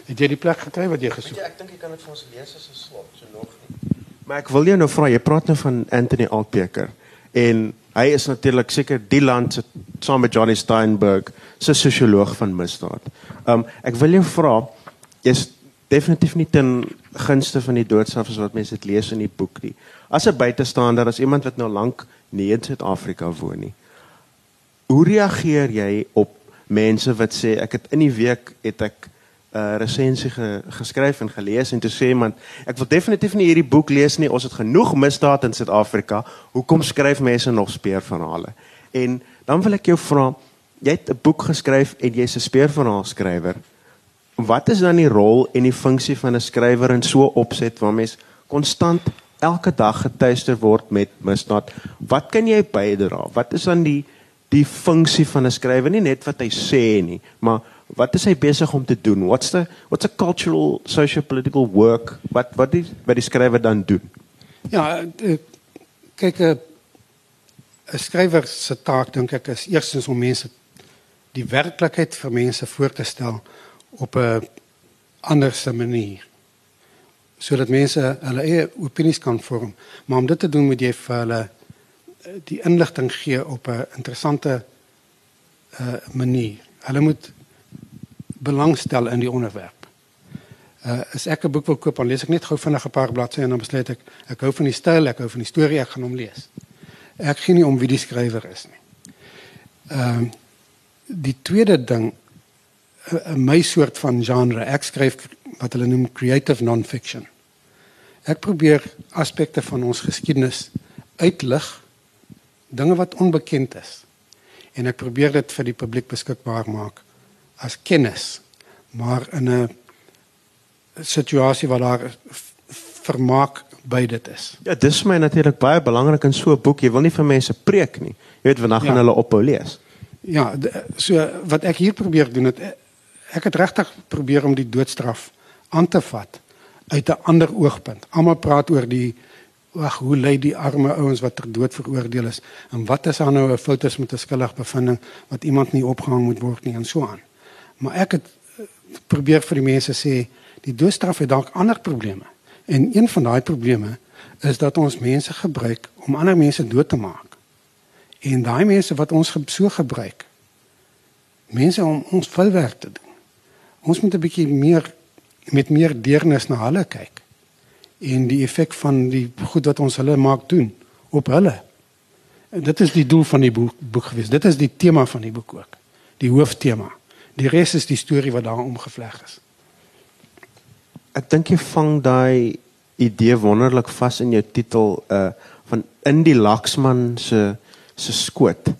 Speaker 3: Het jy die plek gekry wat jy gesoek?
Speaker 2: Ja, ek dink jy kan dit vir ons lees as 'n slot, so nog nie. Maar ek wil jou nou vra, jy praat nou van Anthony Altbeker en hy is natuurlik seker die land se saam met Johnny Steinberg se sosioloog van misdaad. Um ek wil jou vra, jy's definitief nie ten gunste van die doodstraf as wat mense dit lees in die boek nie. As 'n buitestander, as iemand wat nou lank nie in Suid-Afrika woon nie. Hoe reageer jy op mense wat sê ek het in die week het ek 'n uh, resensie ge, geskryf en gelees en toe sê iemand ek wil definitief nie hierdie boek lees nie ons het genoeg misdaad in Suid-Afrika hoekom skryf mense nog speurverhale en dan wil ek jou vra jy het 'n boek geskryf en jy's 'n speurverhaal skrywer wat is dan die rol en die funksie van 'n skrywer in so 'n opset waar mens konstant elke dag getuister word met misdaad wat kan jy bydra wat is dan die die funksie van 'n skrywer nie net wat hy sê nie maar wat is hy besig om te doen? What's the what's a cultural social political work? Wat wat die wat die skrywer dan doen?
Speaker 3: Ja, kyk 'n skrywer se taak dink ek is eerstens om mense die werklikheid vir mense voor te stel op 'n anderse manier sodat mense hulle eie opinies kan vorm. Maar om dit te doen moet jy vir hulle eh, die inligting gee op 'n interessante uh manier. Hulle moet belangstel in die onderwerp. Uh as ek 'n boek wil koop, dan lees ek net gou vinnig 'n paar bladsye en dan besluit ek ek hou van die styl, ek hou van die storie, ek gaan hom lees. Ek gee nie om wie die skrywer is nie. Ehm uh, die tweede ding my soort van genre, ek skryf wat hulle noem creative non-fiction. Ek probeer aspekte van ons geskiedenis uitlig, dinge wat onbekend is. En ek probeer dit vir die publiek beskikbaar maak as kennis maar in 'n situasie waar daar vermaak by dit is.
Speaker 2: Ja, dis vir my natuurlik baie belangrik in so 'n boek. Jy wil nie vir mense preek nie. Jy weet wanneer gaan ja. hulle ophou lees.
Speaker 3: Ja, so wat ek hier probeer doen het ek het regtig probeer om die doodstraf aan te vat uit 'n ander oogpunt. Almal praat oor die wag, hoe lei die arme ouens wat ter dood veroordeel is en wat is daar nou 'n foutes met 'n skuldige bevinding wat iemand nie opgehang moet word nie en so aan. Maar ek het eh, probeer vir die mense sê die doodstraf het dalk ander probleme. En een van daai probleme is dat ons mense gebruik om ander mense dood te maak. En daai mense wat ons so gebruik mense om ons vuilwerk te doen. Ons moet 'n bietjie meer met meer deernis na hulle kyk en die effek van die goed wat ons hulle maak doen op hulle. En dit is die doel van die boek, boek gewees. Dit is die tema van die boek ook. Die hooftema. Die res is die storie wat daarin omgevleg is.
Speaker 2: Ek dink jy vang daai idee wonderlik vas in jou titel uh van in die Laksman se se skoot.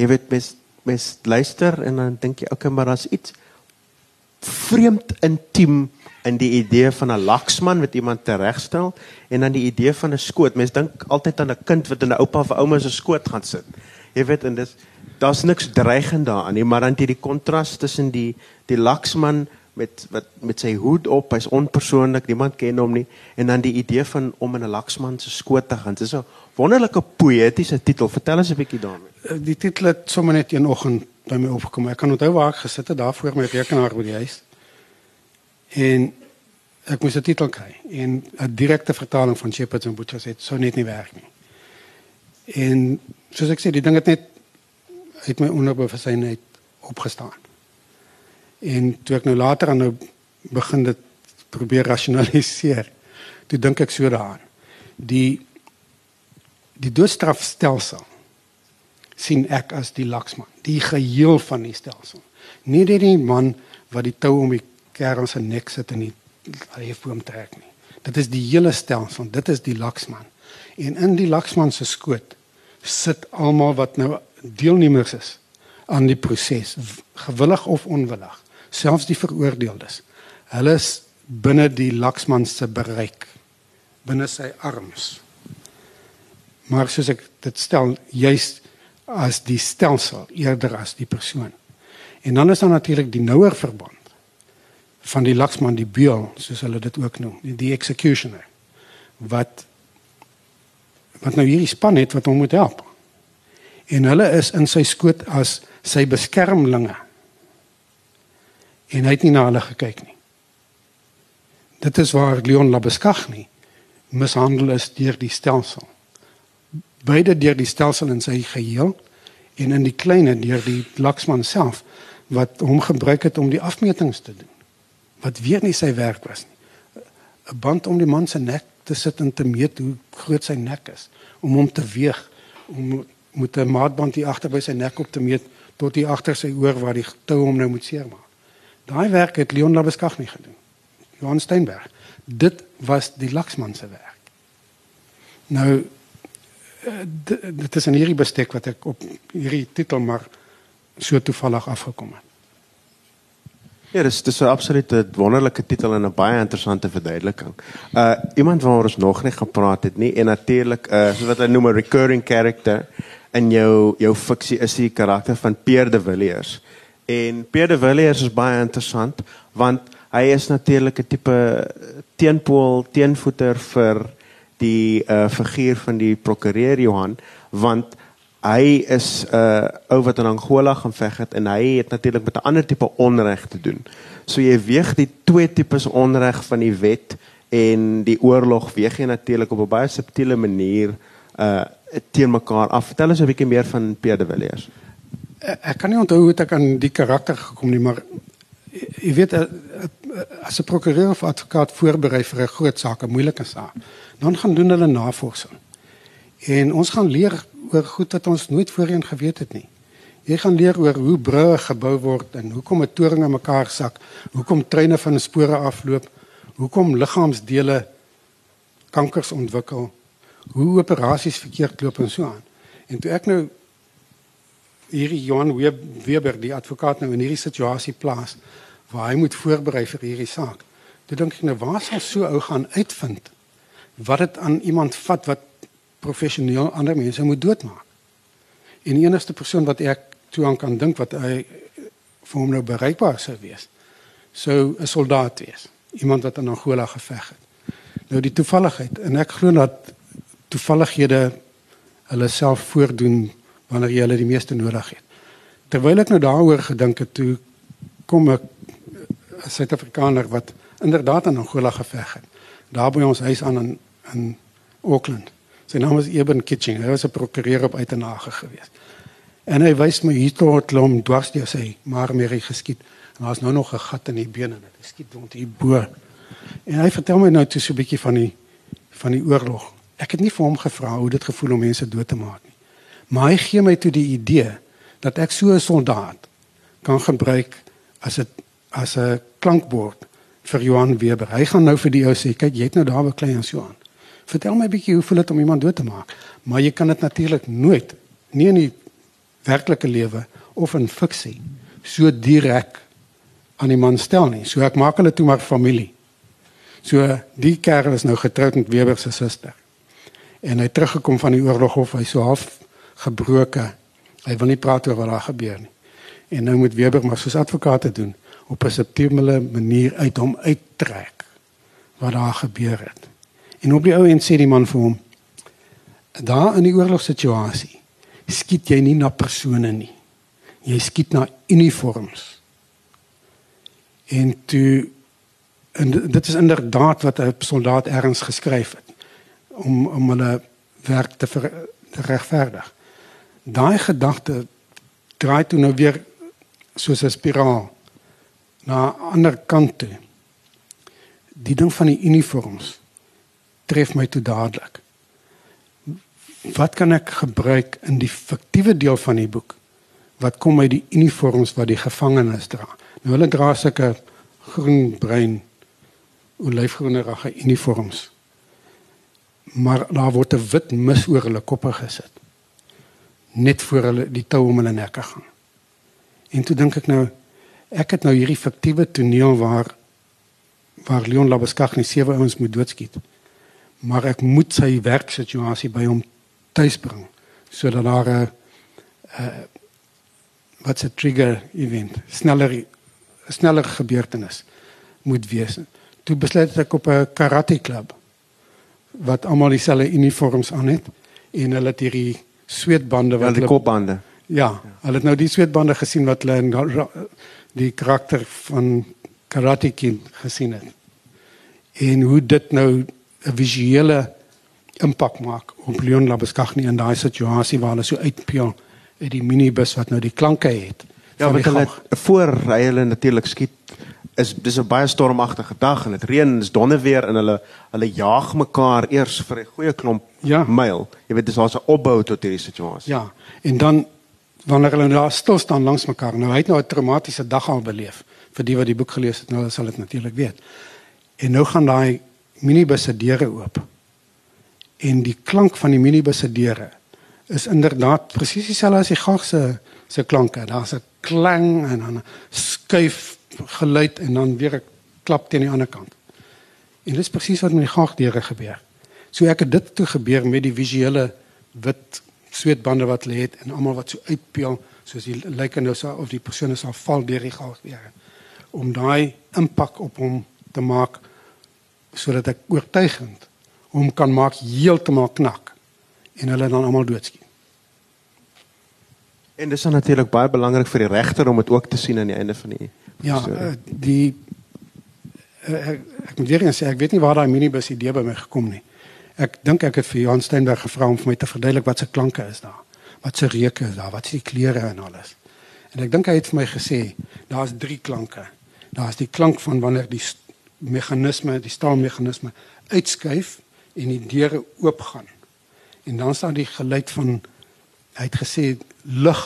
Speaker 2: Jy weet mes mes luister en dan dink jy okay maar daar's iets vreemd intiem in die idee van 'n laksman wat iemand teregstel en dan die idee van 'n skoot. Mense dink altyd aan 'n kind wat in 'n oupa of ouma se skoot gaan sit. Jy weet en dis daar's niks dreigend daaraan nie, maar dan die kontras tussen die die laksman met wat met sy hoed op, hy's onpersoonlik, niemand ken hom nie en dan die idee van om in 'n laksman se skoot te gaan. Dis 'n wonderlike poëtiese titel. Vertel ons 'n bietjie daarmee.
Speaker 3: Eh, die titel het sommer net een oggend by my opgekom. Ek kan onthou waar ek gesit het daar voor my rekenaar by die huis. En ek moes 'n titel kry en 'n direkte vertaling van Shepherds and Butchers het so net nie werk nie. En soos ek sê, die ding het net uit my onderbewussteinheid opgestaan. En toe ek nou later aan nou begin dit probeer rasionaliseer, toe dink ek so daaraan. Die die doodstrafstelsel sien ek as die laksman, die geheel van die stelsel. Nie net die man wat die tou om die kerel se nek sit en die leefboom trek nie. Dit is die hele stelsel. Dit is die laksman. En in die laksman se skoot sit almal wat nou deelnemers is aan die proses, gewillig of onwillig, selfs die veroordeeldes. Hulle is binne die laksman se bereik, binne sy arms. Maar soos ek dit stel, juist as die stelsel eerder as die persoon. En dan is daar natuurlik die nouer verband van die laksman die beul soos hulle dit ook noem die, executioner wat wat nou hierdie span het wat hom moet help. En hulle is in sy skoot as sy beskermlinge. En hy het nie na hulle gekyk nie. Dit is waar Leon Labeskagni mishandel is deur die stelsel beide deur die stelsel in sy geheel en in die kleine deur die laksman self wat hom gebruik het om die afmetings te doen wat weer nie sy werk was nie. 'n Band om die man se nek te sit en te meet hoe groot sy nek is om hom te weeg om moet 'n maatband hier agter by sy nek op te meet tot hier agter sy oor waar die tou hom nou moet seermaak. Daai werk het Leon Labeskag nie gedoen. Johan Steinberg. Dit was die laksman se werk. Nou dit is 'n hierdie bestek wat ek op hierdie titel maar so toevallig afgekom het.
Speaker 2: Ja, dis dis 'n absolute wonderlike titel en 'n baie interessante verduideliking. Uh iemand waaroor ons nog nie gepraat het nie en natuurlik uh so wat hulle noem 'n recurring character in jou jou fiksie is die karakter van Pierre de Villiers. En Pierre de Villiers is baie interessant want hy is natuurlik 'n tipe teenpool, teenvoeter vir die uh figuur van die prokureur Johan want hy is 'n uh, ou wat in Angola gaan veg het en hy het natuurlik met 'n ander tipe onreg te doen. So jy weeg die twee tipes onreg van die wet en die oorlog weeg jy natuurlik op 'n baie subtiele manier uh teen mekaar af. Vertel ons 'n bietjie meer van Pierre de Villiers.
Speaker 3: Eh, ek kan nie onthou hoe ek aan die karakter gekom nie, maar jy weet eh, as 'n prokureur of advokaat voorberei vir 'n groot saak, 'n moeilike saak, dan gaan doen hulle navorsing. En ons gaan leer oor goed wat ons nooit voorheen geweet het nie. Jy gaan leer oor hoe brûe gebou word en hoekom 'n toring in mekaar sak, hoekom treine van spore afloop, hoekom liggaamsdele kankers ontwikkel, hoe operasies verkeerd loop en so aan. En toe ek nou hierdie Johan Weber, die advokaat nou in hierdie situasie plaas waar hy moet voorberei vir hierdie saak. Toe dink ek nou waar sal so ou gaan uitvind wat dit aan iemand vat wat professioneel ander mense moet doodmaak. En die enigste persoon wat ek toe aan kan dink wat hy vir hom nou bereikbaar sou wees, sou 'n soldaat wees, iemand wat in Angola geveg het. Nou die toevalligheid en ek glo dat toevallighede hulle self voordoen wanneer jy hulle die meeste nodig het. Terwyl ek nou daaroor gedink het, toe kom ek 'n Suid-Afrikaner wat inderdaad in Angola geveg het. Daar by ons huis aan in in Auckland. Sy naam is Eben Kitching. Hy was 'n prokureur op Uitenhage gewees. En hy wys my hier tot hom dwars deur sy maar meer geskiet. En daar's nou nog 'n gat in die been en dit skiet rond hier bo. En hy vertel my nou toe so 'n bietjie van die van die oorlog. Ek het nie vir hom gevra hoe dit gevoel om mense dood te maak nie. Maar hy gee my toe die idee dat ek so 'n soldaat kan gebruik as 'n as 'n klankbord vir Johan Weber. Hy gaan nou vir die ou sê, kyk, jy het nou daar beklei en so aan. Vertel my 'n bietjie hoe voel dit om iemand dood te maak? Maar jy kan dit natuurlik nooit nie in die werklike lewe of in fiksie so direk aan die man stel nie. So ek maak hulle toe maar familie. So die kerel is nou getroud met Weber se suster. En hy teruggekom van die oorlog of hy so half gebroke. Hy wil nie praat oor wat daar gebeur nie. En nou moet Weber maar soos advokate doen op 'n subtiele manier uit hom uittrek wat daar gebeur het. En op die ou end sê die man vir hom: "Daar in die oorlogssituasie skiet jy nie na persone nie. Jy skiet na uniforms." En toe en dit is inderdaad wat 'n soldaat erns geskryf het om om hulle werk te, ver, te regverdig. Daai gedagte draai toe nou weer soos 'n spiraal na 'n ander kant toe. Die ding van die uniforms tref my toe dadelik. Wat kan ek gebruik in die fiktiewe deel van die boek? Wat kom uit die uniforms wat die gevangenes dra? Nou hulle dra sulke groen bruin olyfgroenerige uniforms. Maar daar word 'n wit mis oor hulle koppe gesit. Net voor hulle die tou om hulle nekke gaan. En toe dink ek nou ek het nou hierdie fiktiewe toneel waar waar Leon Labeskagh nie sewe ouens moet doodskiet. Maar ek moet sy werksituasie by hom tuis bring sodat daar 'n uh, wat 'n trigger event, sneller sneller gebeurtenis moet wees. Toe besluit ek op 'n karate klub wat almal dieselfde uniforms aan het en hulle het hierdie sweetbande
Speaker 2: Ja,
Speaker 3: wat
Speaker 2: die
Speaker 3: hulle
Speaker 2: kopbande.
Speaker 3: Ja, hulle het nou die sweetbande gesien wat hulle in die karakter van Karate Kid gesien het. En hoe dit nou 'n visuele impak maak op Leon Labeskagh in daai situasie waar hulle so uitpeel uit die minibus wat nou die klanke het.
Speaker 2: Ja, want hulle voor hy hulle natuurlik skiet is dis 'n baie stormagtige dag en dit reën en dis donderweer en hulle hulle jaag mekaar eers vir 'n goeie klomp
Speaker 3: Ja.
Speaker 2: myl. Jy weet dis daar's 'n opbou tot hierdie situasie.
Speaker 3: Ja, en dan wanneer hulle daar stil staan langs mekaar. Nou hy het nou 'n traumatiese dag al beleef. Vir die wat die boek gelees het, nou sal dit natuurlik weet. En nou gaan daai minibus se deure oop. En die klank van die minibus se deure is inderdaad presies dieselfde as die gag se se klanke. Daar's 'n klang en dan skuif geluid en dan weer 'n klap teen die ander kant. En dis presies wat met die gagdeure gebeur. So ek het dit toe gebeur met die visuele wit sweetbande wat lê het en almal wat so uitpeel soos die lyk nou so of die persone sal val deur die gagdeure om daai impak op hom te maak sodat ek oortuigend hom kan maak heeltemal knak en hulle dan almal doodskiet.
Speaker 2: En dis dan natuurlik baie belangrik vir die regter om dit ook te sien aan die einde van die
Speaker 3: Ja, uh, die uh, ek, ek moet weer eens sê ek weet nie waar daai minibus idee by my gekom nie. Ek dink ek het vir Johan Steinberg gevra om vir my te verduidelik wat se klanke is daar. Wat se reuke is daar? Wat die kleure en alles? En ek dink hy het vir my gesê daar's drie klanke. Daar's die klank van wanneer die meganisme, die staalmeganisme uitskuif en die deure oopgaan. En dan staan die geluid van hy het gesê lig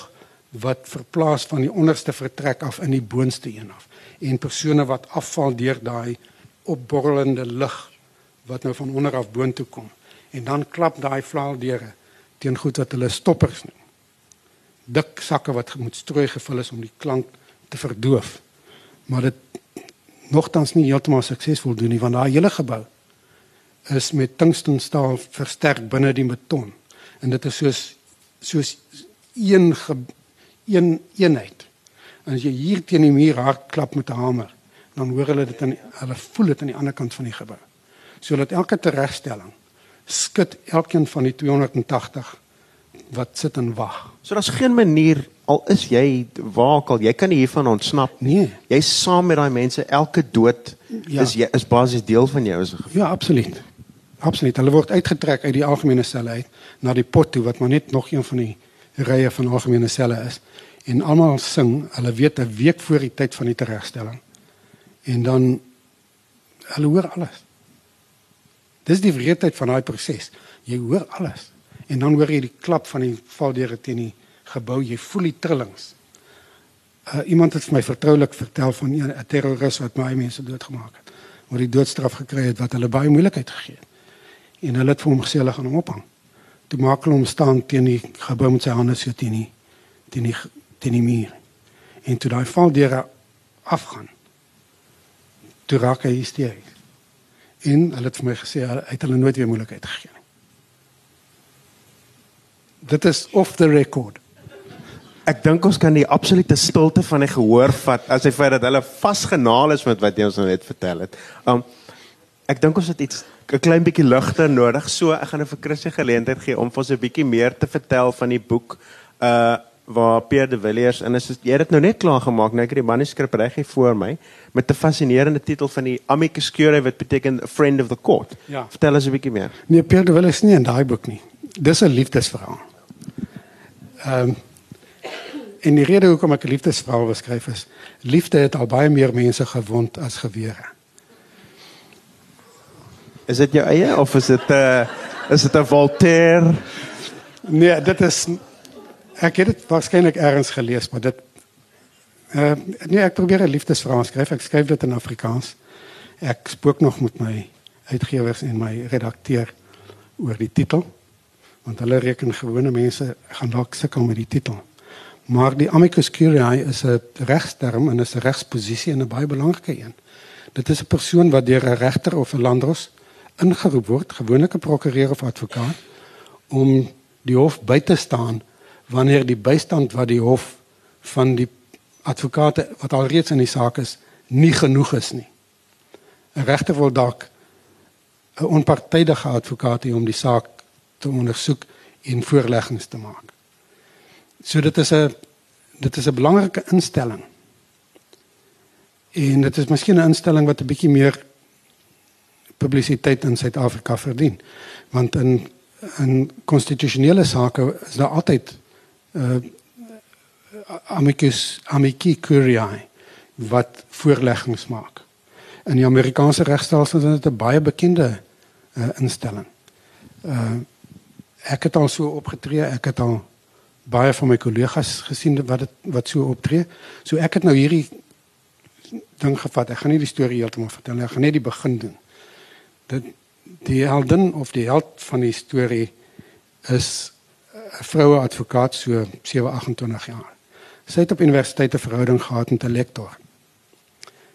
Speaker 3: wat verplaas van die onderste vertrek af in die boonste een af. En persone wat afval deur daai opborrelende lig wat nou van onder af boontoe kom. En dan klap daai vlaaldeure teen goed wat hulle stoppers noem. Dik sakke wat moet strooi gevul is om die klank te verdoof. Maar dit nogtans nie heeltemal suksesvol doen nie want daai hele gebou is met tungstenstaal versterk binne die beton en dit is soos soos een ge, een eenheid. En as jy hier teen die muur hard klap met 'n hamer, dan hoor hulle dit in hulle voel dit aan die ander kant van die gebou. Sodat elke teregstelling skud elkeen van die 280 wat sit en wag.
Speaker 2: So daar's geen manier al is jy waar ook al jy kan nie hiervan ontsnap nie.
Speaker 3: Nee.
Speaker 2: Jy's saam met daai mense elke dood
Speaker 3: Ja.
Speaker 2: is jy is basies deel van jou is 'n
Speaker 3: Ja, absoluut. Absoluut. Hulle word uitgetrek uit die algemene selle uit na die pot toe wat maar net nog een van die rye van algemene selle is. En almal sing, hulle weet 'n week voor die tyd van die teregstelling. En dan hulle hoor alles. Dis die wreedheid van daai proses. Jy hoor alles. En dan hoor jy die klap van die valdeure teen die gebou, jy voel die trillings. Uh, iemand het vir my vertroulik vertel van 'n terroris wat baie mense doodgemaak het. Wat die doodstraf gekry het wat hulle baie moeilikheid gegee het. En hulle het vir hom gesê hulle gaan hom ophang. Toe maak hulle hom staan teen die gebou met sy hande so teen die teen die teen die muur. En toe daai valdeure afgaan. Toe raak hy hysteries. En hulle het vir my gesê hy het hulle nooit weer moeilikheid gegee nie. Dit is off the record.
Speaker 2: Ek dink ons kan die absolute stilte van die gehoor vat as hy feit dat hulle vasgenaal is met wat jy ons nou net vertel het. Um ek dink ons het iets 'n klein bietjie ligter nodig. So ek gaan nou vir Chris 'n geleentheid gee om vir ons 'n bietjie meer te vertel van die boek uh waar Pierre de Villiers en is jy het dit nou net klaar gemaak nou ek het die manuskrip reg hier voor my met 'n fascinerende titel van die Amicus Curiae wat beteken a friend of the court.
Speaker 3: Ja.
Speaker 2: Vertel ons 'n bietjie meer.
Speaker 3: Nee, Pierre de Villiers nie in daai boek nie. Dis 'n liefdesverhaal. Ehm um, en die rede hoekom ek 'n liefdesverhaal beskryf is, liefde het al baie meer mense gewond as gewere.
Speaker 2: Is dit jou eie of is dit 'n uh, is dit 'n Voltaire?
Speaker 3: Nee, dit is ek het dit waarskynlik ergens gelees, maar dit uh, nee, ek probeer 'n liefdesverhaal skryf. Ek skryf dit in Afrikaans. Ek spook nog met my uitgewers en my redakteur oor die titel want hulle reken gewone mense gaan dalk sukkel met die titel. Maar die amicus curiae is 'n regsterm en is 'n regsposisie en 'n baie belangrike een. Dit is 'n persoon wat deur 'n regter of 'n landros ingeroep word, gewoonlik 'n prokureur of advokaat, om die hof by te staan wanneer die bystand wat die hof van die advokate wat alreeds in die saak is, nie genoeg is nie. 'n Regter wil dalk 'n onpartydige advokaat hê om die saak te ondersoek en voorleggings te maak. So dit is 'n dit is 'n belangrike instelling. En dit is miskien 'n instelling wat 'n bietjie meer publisiteit in Suid-Afrika verdien. Want in in konstitusionele sake is daar altyd uh amicus amici curiae wat voorleggings maak. In die Amerikaanse regstelsel is dit 'n baie bekende uh, instelling. Uh ek het al so opgetree, ek het al baie van my kollegas gesien wat dit wat so optree. So ek het nou hierdie ding gevat. Ek gaan nie die storie heeltemal vertel nie. Ek gaan net die begin doen. Dit die heldin of die held van die storie is 'n vroue advokaat so 728 jaar. Sy het op universiteit 'n verhouding gehad met 'n lektor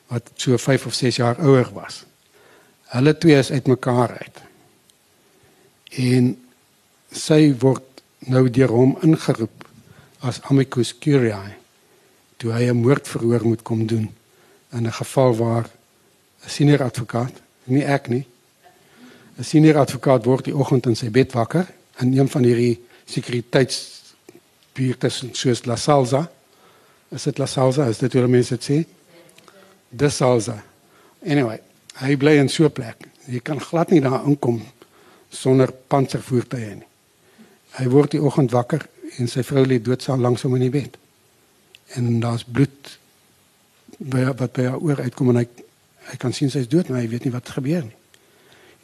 Speaker 3: wat so 5 of 6 jaar ouer was. Hulle twee is uitmekaar uit. En sy word nou deur hom ingeroep as amicus curiae toe hy 'n moordverhoor moet kom doen in 'n geval waar 'n senior advokaat, nie ek nie, 'n senior advokaat word die oggend in sy bed wakker in een van hierdie sekuriteitsbuurte soos La Salsa. Is dit La Salsa? Is dit hoe mense dit sê? De Salsa. Anyway, hy bly in so 'n plek. Jy kan glad nie daar inkom sonder panservoertuie nie. Hy word die oggend wakker en sy vrou lê doodsaam langs hom in die bed. En daar's bloed by wat by haar oor uitkom en hy hy kan sien sy's dood, maar hy weet nie wat gebeur nie.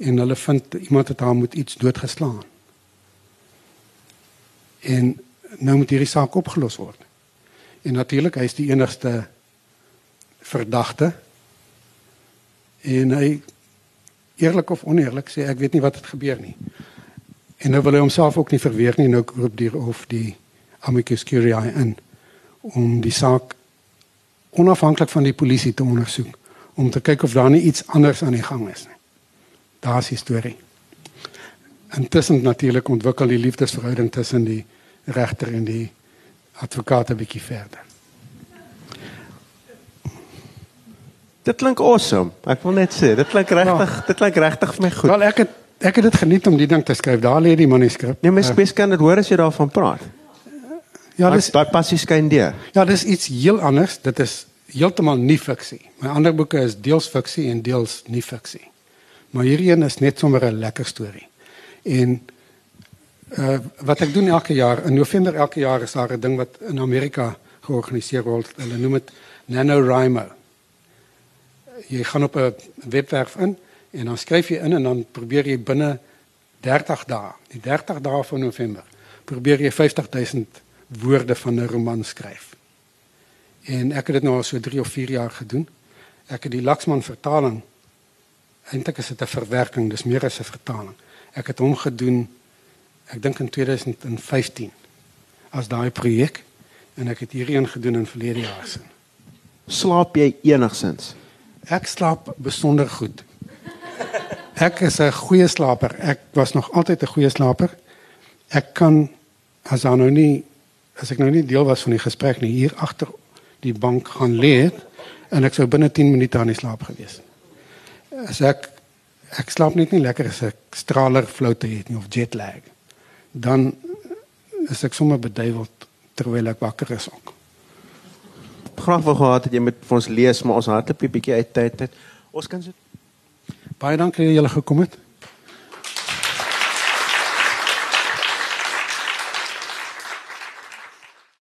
Speaker 3: En hulle vind iemand het haar met iets doodgeslaan. En nou moet hierdie saak opgelos word. En natuurlik hy is die enigste verdagte. En hy eerlik of oneerlik sê ek weet nie wat het gebeur nie. En nou wil hy homself ook nie verweer nie, nou roep die of die amicus curiae in om die saak onafhanklik van die polisie te ondersoek om te kyk of daar nie iets anders aan die gang is nie. Daar's die storie. Intussen natuurlik ontwikkel die liefdesverhouding tussen die regter en die advokaat 'n bietjie verder.
Speaker 2: Dit klink awesome. Ek wil net sê, dit klink regtig, ja. dit klink regtig vir my goed.
Speaker 3: Wel ek het ek het dit geniet om die ding te skryf. Daar lê die manuskrip.
Speaker 2: Nee, my spes kan dit hoor as jy daarvan praat. Ja, dis daai passie skyn deur.
Speaker 3: Ja, dis iets heel anders. Dit is heeltemal nie fiksie. My ander boeke is deels fiksie en deels nie fiksie. Maar hierdie een is net sommer 'n lekker storie. En uh wat ek doen elke jaar in November elke jaar is daar 'n ding wat in Amerika georganiseer word. Hulle noem dit NaNoWriMo. Jy gaan op 'n webwerf in en dan skryf jy in en dan probeer jy binne 30 dae, die 30 dae van November, probeer jy 50000 woorde van 'n roman skryf. En ek het dit nou al so 3 of 4 jaar gedoen. Ek het die Laxman vertaling eintlik is dit 'n verwerking, dis meer as 'n vertaling. Ek het hom gedoen ek dink in 2015 as daai projek en ek het hierheen gedoen in verlede jaar sin.
Speaker 2: Slaap jy enigsins?
Speaker 3: Ek slaap besonder goed. Ek is 'n goeie slaper. Ek was nog altyd 'n goeie slaper. Ek kan as dan nou nie as ek nou nie deel was van die gesprek nie hier agter die bank gaan lê en ek sou binne 10 minute aan die slaap gewees. As ek ek slaap net nie lekker as ek straler floute het nie of jet lag. Dan is ek sommer beduiweld terwyl ek wakker is ook.
Speaker 2: Graag wou gehad het jy met ons lees, maar ons hardloop 'n bietjie uit tyd het. Ons kan so
Speaker 3: Baie dankie dat julle gekom het.